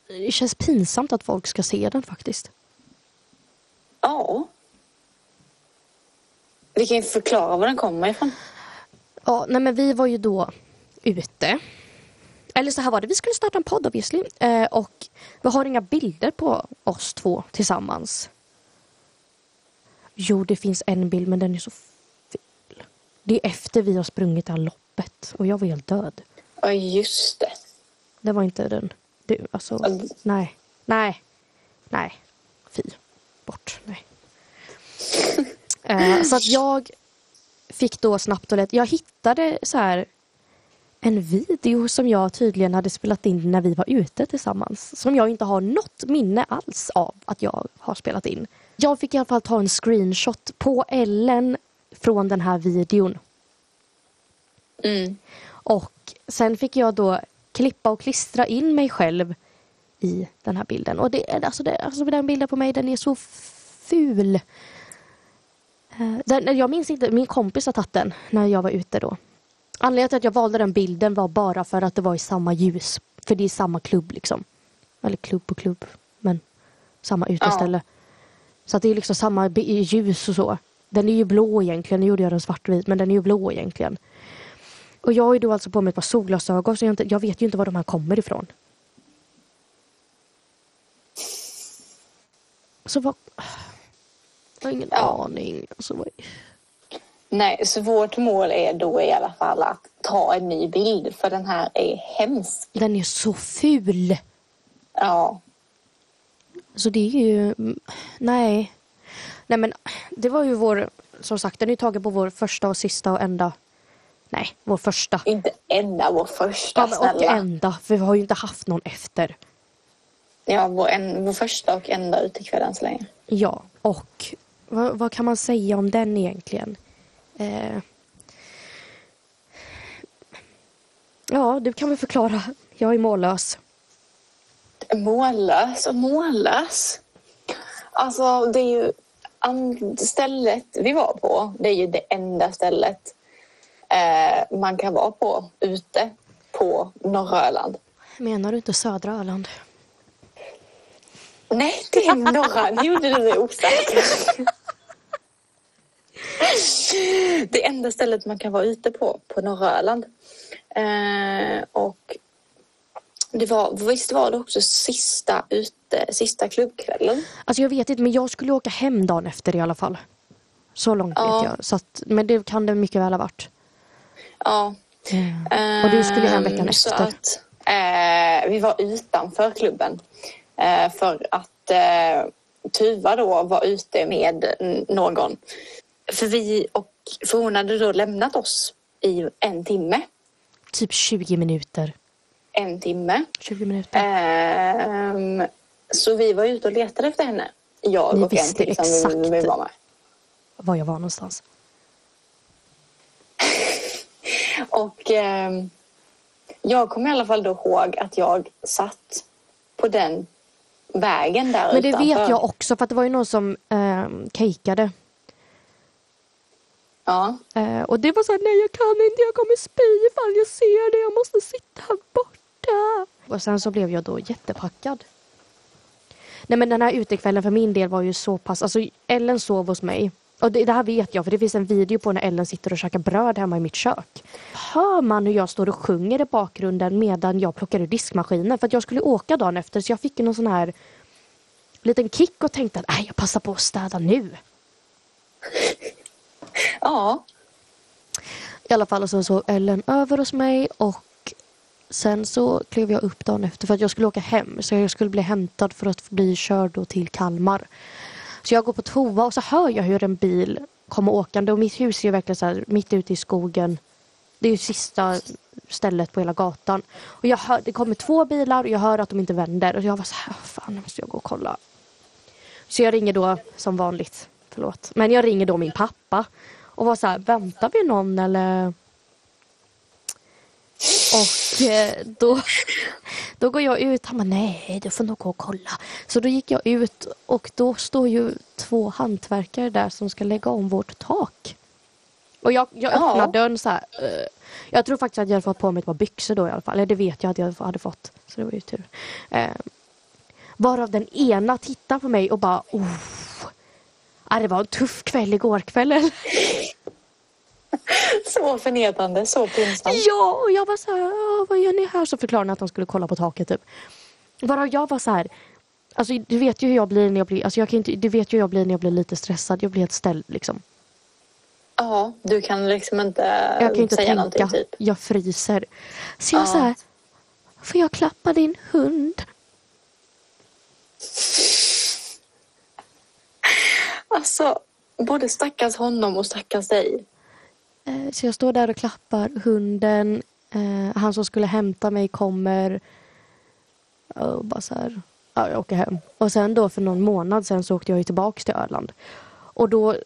Det känns pinsamt att folk ska se den faktiskt. Ja. Vi kan ju förklara var den kommer ifrån. Ja, nej men vi var ju då ute. Eller så här var det, vi skulle starta en podd obviously. Eh, och vi har inga bilder på oss två tillsammans. Jo, det finns en bild men den är så ful. Det är efter vi har sprungit det här loppet och jag var helt död. Ja, just det. Det var inte den. Det, alltså, det- nej. Nej. Nej. Fy. Bort. Nej. Eh, så att jag fick då snabbt och lätt. Jag hittade så här en video som jag tydligen hade spelat in när vi var ute tillsammans. Som jag inte har något minne alls av att jag har spelat in. Jag fick i alla fall ta en screenshot på Ellen från den här videon. Mm. Och sen fick jag då klippa och klistra in mig själv i den här bilden. Och det, alltså det, alltså den bilden på mig den är så ful. Eh, Den, jag minns inte, min kompis har tagit den när jag var ute då. Anledningen till att jag valde den bilden var bara för att det var i samma ljus. För det är samma klubb liksom. Eller klubb och klubb. Men samma uteställe. Så att det är liksom samma ljus och så. Den är ju blå egentligen. Nu gjorde jag den svartvit men den är ju blå egentligen. Och jag har ju då alltså på mig ett par solglasögon så jag, inte, jag vet ju inte var de här kommer ifrån. Så vad... Jag har ingen Ja. aning. Alltså, vad... Nej, så vårt mål är då i alla fall att ta en ny bild för den här är hemsk. Den är så ful! Ja, Så det är ju... Nej. Nej men det var ju vår... Som sagt, den är ju tagen på vår första och sista och enda... Nej, vår första. inte enda vår första Ja, men och snälla. enda, för vi har ju inte haft någon efter. Ja, vår, en, vår första och enda utekväll än så länge. Ja, och vad, vad kan man säga om den egentligen? Eh, ja, du kan väl förklara. Jag är mållös. Mållös och mållös. Alltså det är ju stället vi var på. Det är ju det enda stället eh, man kan vara på ute på norra Öland. Menar du inte södra Öland? Nej, det är norra. Nu gjorde du mig osäker. Det enda stället man kan vara ute på, på norra Öland. Eh, och det var, visst var det också sista, ute, sista klubbkvällen? Alltså jag vet inte, men jag skulle åka hem dagen efter i alla fall. Så långt Ja. vet jag. Så att, men det kan det mycket väl ha varit. Ja. Och du skulle hem veckan Ehm, efter. Att, eh, vi var utanför klubben. Eh, för att eh, Tuva då var ute med någon. För, vi och, för hon hade då lämnat oss i en timme. Typ 20 minuter. En timme. 20 minuter. Ehm, så vi var ute och letade efter henne. Jag Ni och en visste till som vi, exakt. vi var med. Var jag var någonstans. Och ehm, jag kommer i alla fall då ihåg att jag satt på den vägen där Men det utanför. vet jag också för att det var ju någon som eh, kejkade. Ja. Eh, och det var så här, nej jag kan inte, jag kommer spy ifall jag ser det, jag måste sitta här borta. Och sen så blev jag då jättepackad. Nej men den här utekvällen för min del var ju så pass, alltså Ellen sov hos mig. Och det, det här vet jag för det finns en video på när Ellen sitter och käkar bröd hemma i mitt kök. Hör man hur jag står och sjunger i bakgrunden medan jag plockar ur diskmaskinen för att jag skulle åka dagen efter så jag fick någon sån här liten kick och tänkte att jag passar på att städa nu. Ja. I alla fall och så sov Ellen över hos mig och sen så klev jag upp dagen efter för att jag skulle åka hem. Så jag skulle bli hämtad för att bli körd då till Kalmar. Så jag går på toa och så hör jag hur en bil kommer åkande och mitt hus är ju verkligen så här mitt ute i skogen. Det är ju sista stället på hela gatan. Och jag hör, det kommer två bilar och jag hör att de inte vänder. Och jag var så här, fan nu måste jag gå och kolla. Så jag ringer då som vanligt, förlåt. Men jag ringer då min pappa och var så här, väntar vi någon eller? Och eh, då, då går jag ut. Han bara, nej du får nog gå och kolla. Så då gick jag ut och då står ju två hantverkare där som ska lägga om vårt tak. Och jag, jag Ja. öppnar dörren så här. eh, jag tror faktiskt att jag hade fått på mig ett par byxor då i alla fall. Eller det vet jag att jag hade fått. Så det var ju tur. Eh, varav den ena tittar på mig och bara, oh. Ah, det var en tuff kväll igår kväll. Eller?" Så förnedrande, så pinsamt. Ja, och jag var så här, "Ja, vad gör ni här? Så förklarade han att han skulle kolla på taket typ. Varav jag var så här, alltså du vet ju hur jag blir när jag blir, alltså jag kan inte, du vet ju hur jag blir när jag blir lite stressad. Jag blir helt ställd liksom. Ja, du kan liksom inte, Jag kan inte säga tänka, någonting typ. jag fryser. Så jag Ja. så här, får jag klappa din hund? Alltså, både stackars honom och stackars dig. Eh, Så jag står där och klappar hunden. Eh, han som skulle hämta mig kommer. Och bara så här, ja, jag åker hem. Och sen då för någon månad sen så åkte jag ju tillbaks till Öland. Och då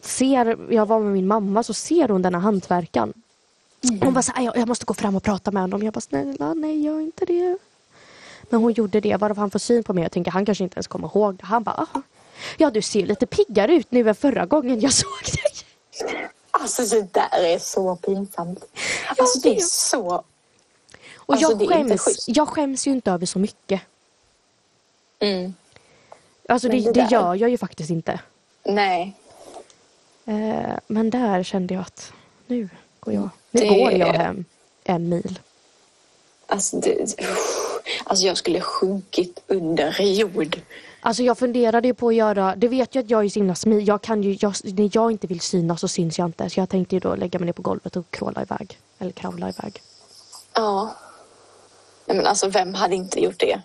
ser, jag var med min mamma, så ser hon den här hantverkaren. Hon bara så här, jag, jag måste gå fram och prata med honom. Jag bara, snälla nej gör inte det. Men hon gjorde det, varav han får syn på mig. Jag tänker han kanske inte ens kommer ihåg det. Han bara, aha. Ja du ser lite piggare ut nu än förra gången jag såg dig. Alltså det där är så pinsamt. Alltså det är så... Och Alltså, jag, skäms, jag skäms ju inte över så mycket. Mm. Alltså det, det det gör jag ju faktiskt inte. Nej. Eh, men där kände jag att nu går jag, nu Det- går jag hem en mil. Alltså, det, alltså jag skulle sjunkit under jord. Alltså jag funderade ju på att göra, det vet jag att jag är så himla smidig. Jag kan ju, jag, när jag inte vill synas så syns jag inte. Så jag tänkte ju då lägga mig ner på golvet och kråla iväg. Eller kravla iväg. Ja. Nej, men alltså vem hade inte gjort det?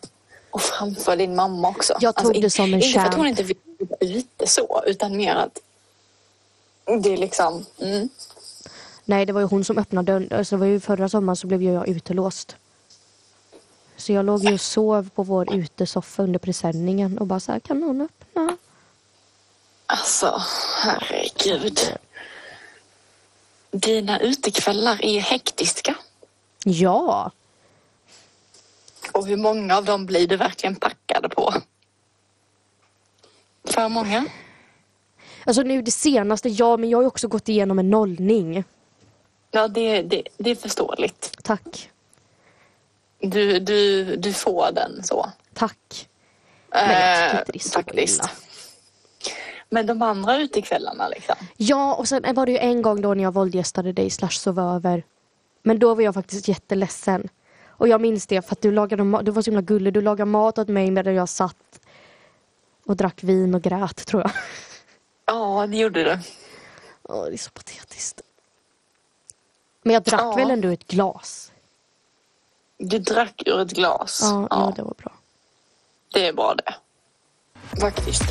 Och framför din mamma också. Jag tog alltså, det som en Inte för att hon inte vill ute så, utan mer att det är liksom... Mm. Nej, det var ju hon som öppnade dörren. Alltså, det var ju förra sommaren så blev ju jag utelåst. Så jag låg ju och sov på vår utesoffa under presenningen och bara så här, kan någon öppna? Alltså, herregud. Dina utekvällar är hektiska. Ja, Och hur många av dem blir du verkligen packade på? För många? alltså nu det senaste, ja men jag har ju också gått igenom en nollning. Ja, det, det, det är förståeligt. Tack, Du, du, du får den så. tack. Men jag tycker Eh, inte det är så faktiskt. illa. Men de andra utekvällarna liksom? Ja, och sen var det ju en gång då när jag våldgästade dig slash sov över. Men då var jag faktiskt jätteledsen. Och jag minns det för att du lagade du var så himla gullig. Du lagade mat åt mig medan jag satt och drack vin och grät tror jag. Ja, det gjorde du. Åh, det är så patetiskt. Men jag drack Ja. väl ändå ett glas? Du drack ur ett glas. Ja, ja. det var bra. det är bra det. Faktiskt.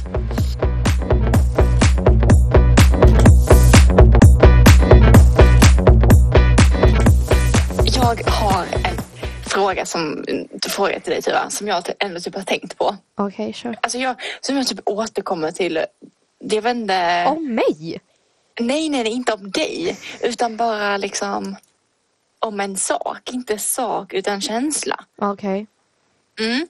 Jag har en fråga som fråga till dig Tuva, som jag ändå typ har tänkt på. Okej, kör. Alltså jag, som jag typ återkommer till. Det jag vet inte. Om mig? Nej, nej, nej, inte om dig. Utan bara liksom om en sak. Inte sak, utan känsla. Okej. Mm.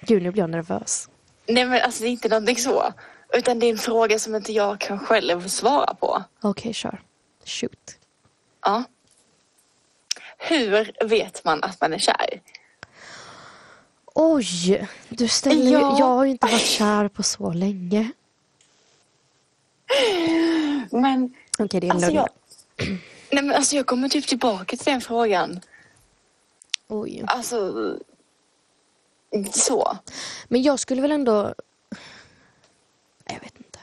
Gud, nu blir jag nervös. Nej, men alltså det är inte någonting så. Utan det är en fråga som inte jag kan själv svara på. Okej, kör. Shoot. Ja. Hur vet man att man är kär? Oj, du ställer Ja. Jag har ju inte varit kär på så länge. Men Okej, det är en alltså jag, nej, men alltså jag kommer typ tillbaka till den frågan. Oj. Alltså, så. Men jag skulle väl ändå... Jag vet inte.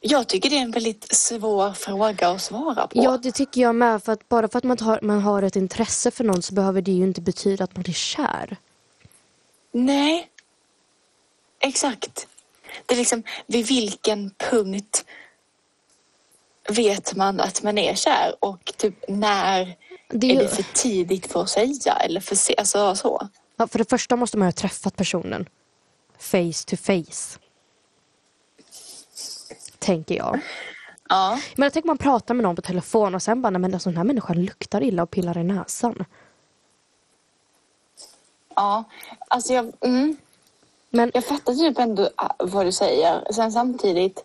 Jag tycker det är en väldigt svår fråga att svara på. Ja, det tycker jag med. För att bara för att man har, man har ett intresse för någon så behöver det ju inte betyda att man är kär. Nej. Exakt. Det är liksom, vid vilken punkt vet man att man är kär och typ när Det är är ju- det för tidigt för att säga eller för se, alltså så. Ja, för det första måste man ha träffat personen. Face to face. Tänker jag. Ja. Men jag tänker man pratar med någon på telefon och sen bara, nej men alltså, den här människan luktar illa och pillar i näsan. Ja, alltså jag, mm, Men jag fattar typ ändå äh, vad du säger. Sen samtidigt,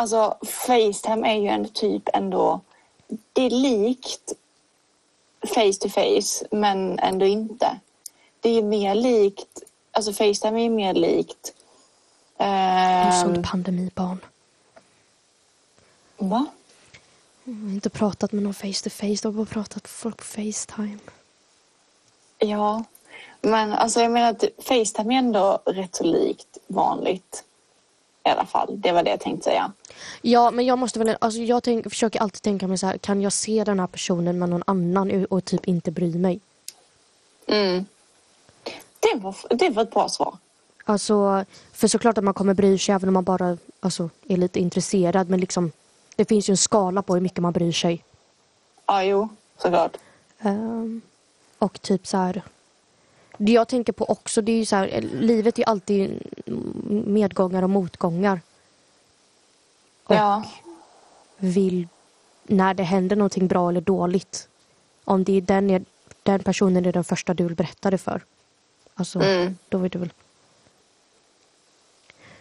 alltså Facetime är ju ändå typ ändå, det är likt face to face men ändå inte. Det är ju mer likt, alltså Facetime är ju mer likt en ehm, sån pandemibarn. Va? Jag har inte pratat med någon face to face, jag har bara pratat med folk på Facetime. Ja, men alltså jag menar att Facetime är ändå rätt så likt vanligt. I alla fall, det var det jag tänkte säga. Ja, men jag måste väl, alltså jag tänk, försöker alltid tänka mig så här, kan jag se den här personen med någon annan och, och typ inte bry mig? Mm. Det, var, det var ett bra svar. Alltså, för såklart att man kommer bry sig även om man bara alltså, är lite intresserad. Men liksom, det finns ju en skala på hur mycket man bryr sig. Ja, jo, såklart. Ehm, och typ så här. Det jag tänker på också, det är ju så här, livet är alltid medgångar och motgångar. Och Ja, vill, när det händer någonting bra eller dåligt, om det är den, är, den personen är den första du vill berätta det för. Alltså, Mm. då är det väl...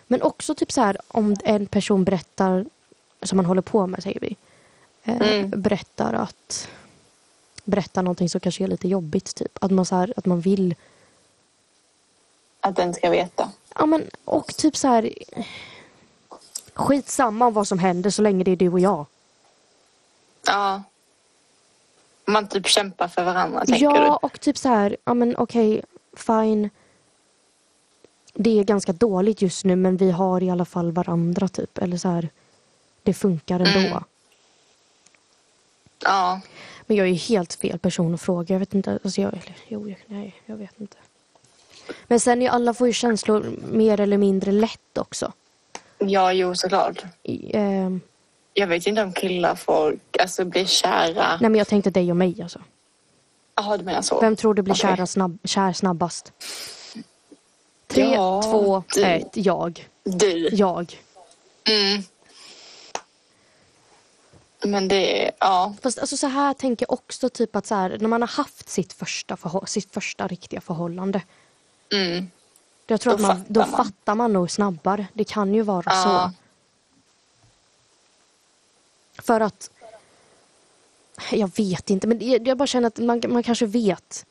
Men också typ så här om en person berättar, som man håller på med säger vi, eh, Mm. berättar att berättar någonting som kanske är lite jobbigt typ. Att man, så här, att man vill att den ska veta. Ja men och typ så här skitsamma om vad som händer så länge det är du och jag. Ja. Man typ kämpar för varandra, tänker Ja och typ så här, ja men okej, fine. Det är ganska dåligt just nu men vi har i alla fall varandra typ. Eller så här, det funkar ändå. Mm. Ja. Men jag är ju helt fel person att fråga. Jag vet inte. Alltså jag, jo, jag, nej, jag vet inte. Men sen är alla får ju känslor mer eller mindre lätt också. Ja, jo, såklart. I, ehm, Jag vet inte om killar får alltså, bli kära. nej men jag tänkte dig och mig alltså. Jaha, du menar så. Vem tror du blir Okej. kära snabb, kär snabbast? Tre, Ja, två, du. ett. Jag. Du. Jag. Mm. Men det ja. Fast alltså så här tänker jag också typ att så här, när man har haft sitt första, sitt första riktiga förhållande. Mm. Jag tror Då att man, fattar då man. fattar man nog snabbare. Det kan ju vara Ja. så. För att jag vet inte, men jag bara känner att man, man kanske vet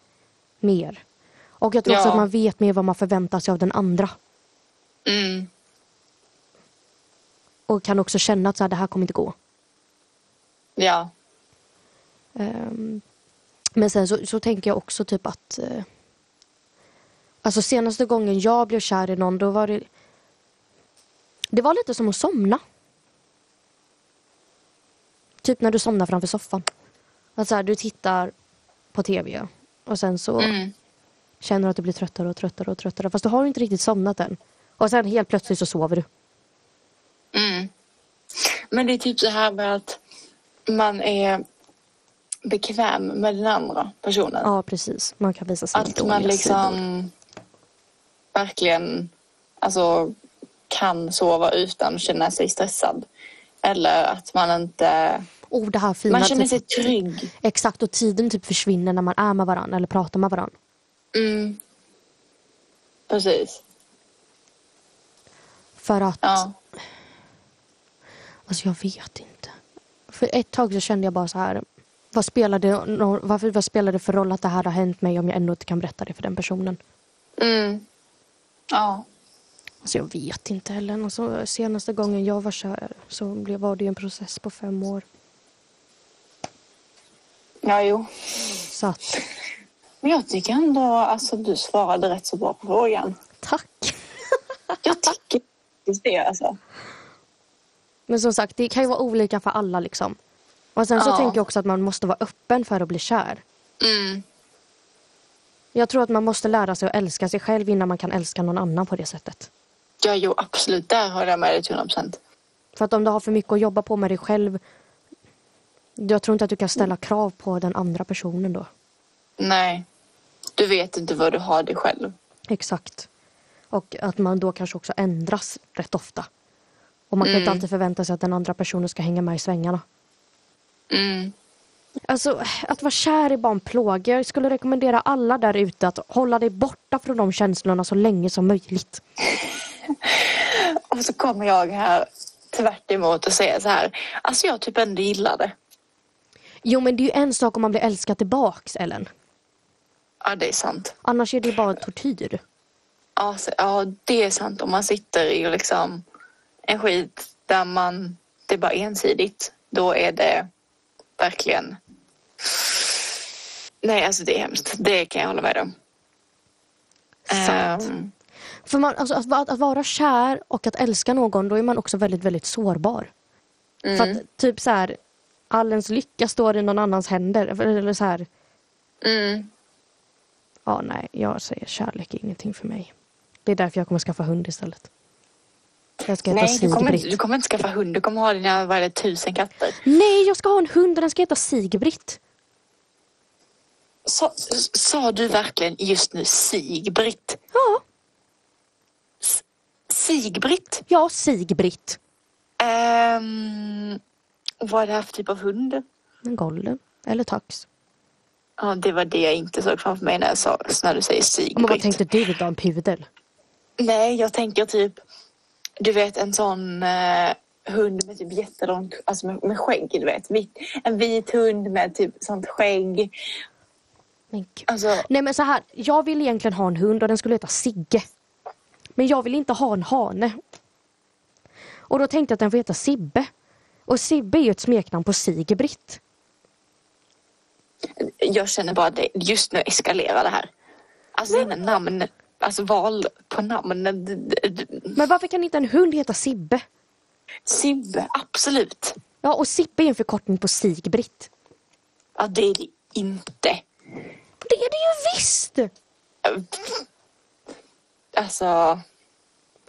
mer. Och jag tror också Ja. att man vet mer vad man förväntar sig av den andra. Mm. Och kan också känna att så här, det här kommer inte gå. Ja. Ehm, men sen så, så tänker jag också typ att... eh, alltså senaste gången jag blev kär i någon, då var det... Det var lite som att somna. Typ när du somnar framför soffan. Att så här, du tittar på tv och sen så Mm. känner du att du blir tröttare och tröttare och tröttare. Fast du har inte riktigt somnat än. Och sen helt plötsligt så sover du. Mm. Men det är typ så här med att man är bekväm med den andra personen. Ja, precis. Man kan visa sina att man sidor. liksom verkligen alltså, kan sova utan att känna sig stressad. Eller att man inte... Oh, det här fina. Man känner typ- sig trygg. Exakt, och tiden typ försvinner när man är med varandra eller pratar med varandra. Mm. Precis. För att, Ja. alltså jag vet inte. För ett tag så kände jag bara så här, vad spelar, det, varför, vad spelar det för roll att det här har hänt mig om jag ändå inte kan berätta det för den personen? Mm. Ja. Alltså jag vet inte heller. Alltså, senaste gången jag var kär så var det en process på fem år. Ja, jo. Så att, Men jag tycker ändå alltså du svarade rätt så bra på frågan. tack! Jag tycker det alltså. Men som sagt, det kan ju vara olika för alla liksom. Och sen så Ja. tänker jag också att man måste vara öppen för att bli kär. Mm. Jag tror att man måste lära sig att älska sig själv innan man kan älska någon annan på det sättet. Ja, jo, absolut. Där håller jag med dig till 100 procent. För att om du har för mycket att jobba på med dig själv. Jag tror inte att du kan ställa krav på den andra personen då. Nej. Du vet inte vad du har dig själv. Exakt. Och att man då kanske också ändras rätt ofta. Och man kan inte Mm. alltid förvänta sig att den andra personen ska hänga med i svängarna. Mm. Alltså, att vara kär är bara en plåga. Jag skulle rekommendera alla där ute att hålla dig borta från de känslorna så länge som möjligt. Och så kommer jag här tvärt emot och säger så här. Alltså jag typ ändå gillar det. Jo, men det är ju en sak om man blir älskad tillbaks, Ellen. Ja, det är sant. Annars är det bara tortyr. Ja, så, ja, det är sant. Om man sitter i liksom en skit där man, det är bara ensidigt. Då är det verkligen... Nej, alltså det är hemskt. Det kan jag hålla med om. Sant. Ehm, För man, alltså, att, vara- att vara kär och att älska någon, då är man också väldigt, väldigt sårbar. För mm, att typ så här, all ens lycka står i någon annans händer. Eller så här, mm. ja nej, jag säger kärlek är ingenting för mig. Det är därför jag kommer skaffa hund istället. Jag ska heta Nej, du kommer, Sigbritt. inte, du kommer inte skaffa hund. Du kommer ha dina vad är det, tusen katter. Nej, jag ska ha en hund och den ska heta Sigbritt. Sa, sa du verkligen just nu Sigbritt? Ja, Sigbritt? ja Sigbritt. Um, vad är det här för typ av hund? En golden. Eller tax. Ja, det var det jag inte såg framför mig när, jag sa, när du säger Men vad Sigbritt. tänkte du då? En pudel? Nej, jag tänker typ, du vet en sån eh, hund med typ jättelångt, alltså med, med skägg, du vet. Vit, en vit hund med typ sånt skägg. Men. Alltså, Nej men så här, jag vill egentligen ha en hund och den skulle heta Sigge. Men jag vill inte ha en hane. Och då tänkte jag att den får heta Sibbe. Och Sibbe är ju ett smeknamn på Sigbritt. jag känner bara det, just nu eskalerar det här. Alltså dina namn, alltså val på namn. Men varför kan inte en hund heta Sibbe? Sibbe, absolut. Ja, och Sibbe är en förkortning på Sigbritt. Ja, det är det inte. Det är det ju visst! Alltså,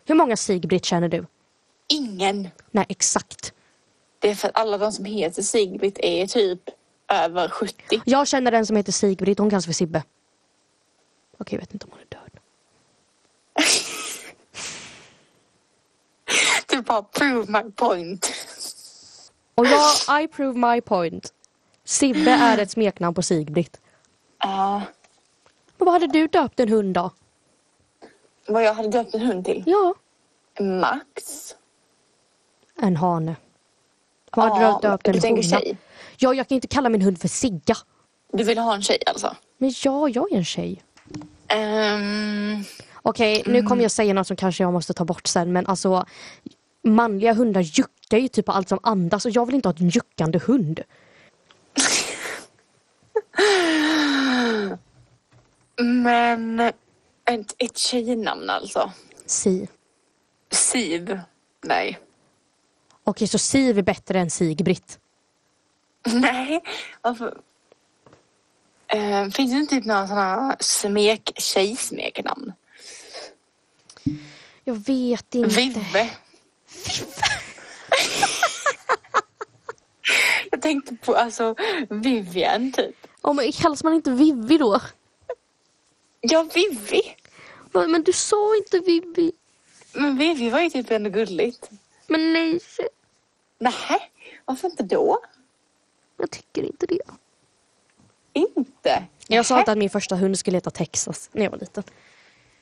Hur många Sigbritt känner du? ingen. Nej, exakt. Det är för att alla de som heter Sigbritt är typ över 70. Jag känner en som heter Sigbritt, hon kallas för Sibbe. Okej, jag vet inte om hon är död. Du bara prove my point. Och jag, I prove my point. Sibbe är ett smeknamn på Sigbritt. Ja, Men vad hade du döpt en hund då? vad jag hade döpt en hund till? Ja, Max. en hane. Vad hade Ja, du döpt en du tänker tjej. Ja, jag kan inte kalla min hund för Sigga. Du vill ha en tjej alltså? Men ja, jag är en tjej. Ehm, Okej, nu kommer jag säga något som kanske jag måste ta bort sen, men alltså manliga hundar juckar ju typ på allt som andas och jag vill inte ha en juckande hund. men ett, ett tjejnamn alltså? Si. Siv? Nej. Okej, så Siv är bättre än Sigbritt. Nej, varför? Ehm, finns det inte typ några sådana smek, tjejsmeknamn? Jag vet inte. Vive. Jag tänkte på alltså Vivian typ. Oh, men kallas man inte Vivi då? Ja, Vivi. Va, Men du sa inte Vivi. Men Vivi var ju typ ändå gulligt. Men nej, Nähä, varför inte då? jag tycker inte det. Inte? Jag sa inte att min första hund skulle heta Texas när jag var liten.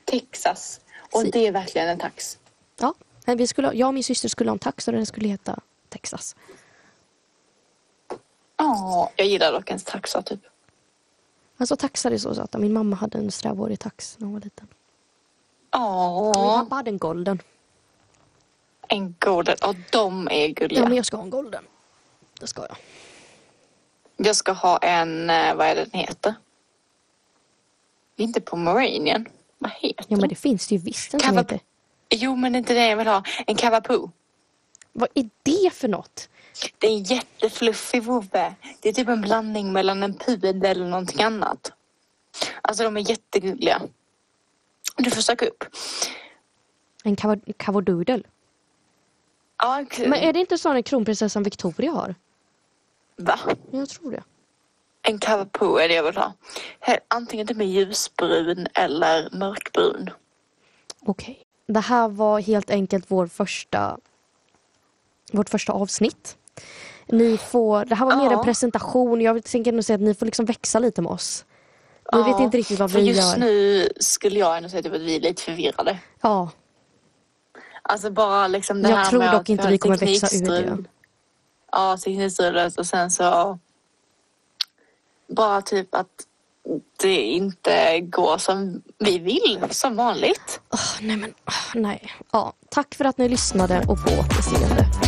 Texas. Och Si. det är verkligen en tax. Ja, men vi skulle, jag och min syster skulle ha en tax och den skulle heta Texas. Ja, jag gillar dock ens taxa typ. Alltså taxar är så söta. Min mamma hade en strävårig tax när hon var liten. Min Ja, pappa hade en golden. en golden. Och de är gulliga. Ja, men jag ska ha en golden. Det ska jag. Jag ska ha en, eh, vad är det den heter? Inte Pomeranian. Vad heter Ja, men den? det finns det ju visst en som heter. Jo, men inte det jag vill ha. En Cavapoo. Vad är det för något? Det är en jättefluffig vovve. Det är typ en blandning mellan en pudel och någonting annat. Alltså de är jättegulliga. Du får söka upp. En kavadoodle? Ja, Men är det inte sån kronprinsessan Victoria har? va? Jag tror det. En cavapoo är det jag vill ha. Antingen typ med ljusbrun eller mörkbrun. Okej. Det här var helt enkelt vår första, vårt första avsnitt. Ni får, det här var mer en presentation. Jag tänker nog säga att ni får liksom växa lite med oss. Vi vet inte riktigt vad vi just gör. nu skulle jag ändå säga typ att vi är lite förvirrade. Ja, Alltså bara liksom det Jag här tror med dock inte vi kommer växa ur det. Ja, teknikstrulet och sen så bara typ att det inte går som vi vill som vanligt. Oh, nej men oh, nej. Ja, tack för att ni lyssnade och på återseende.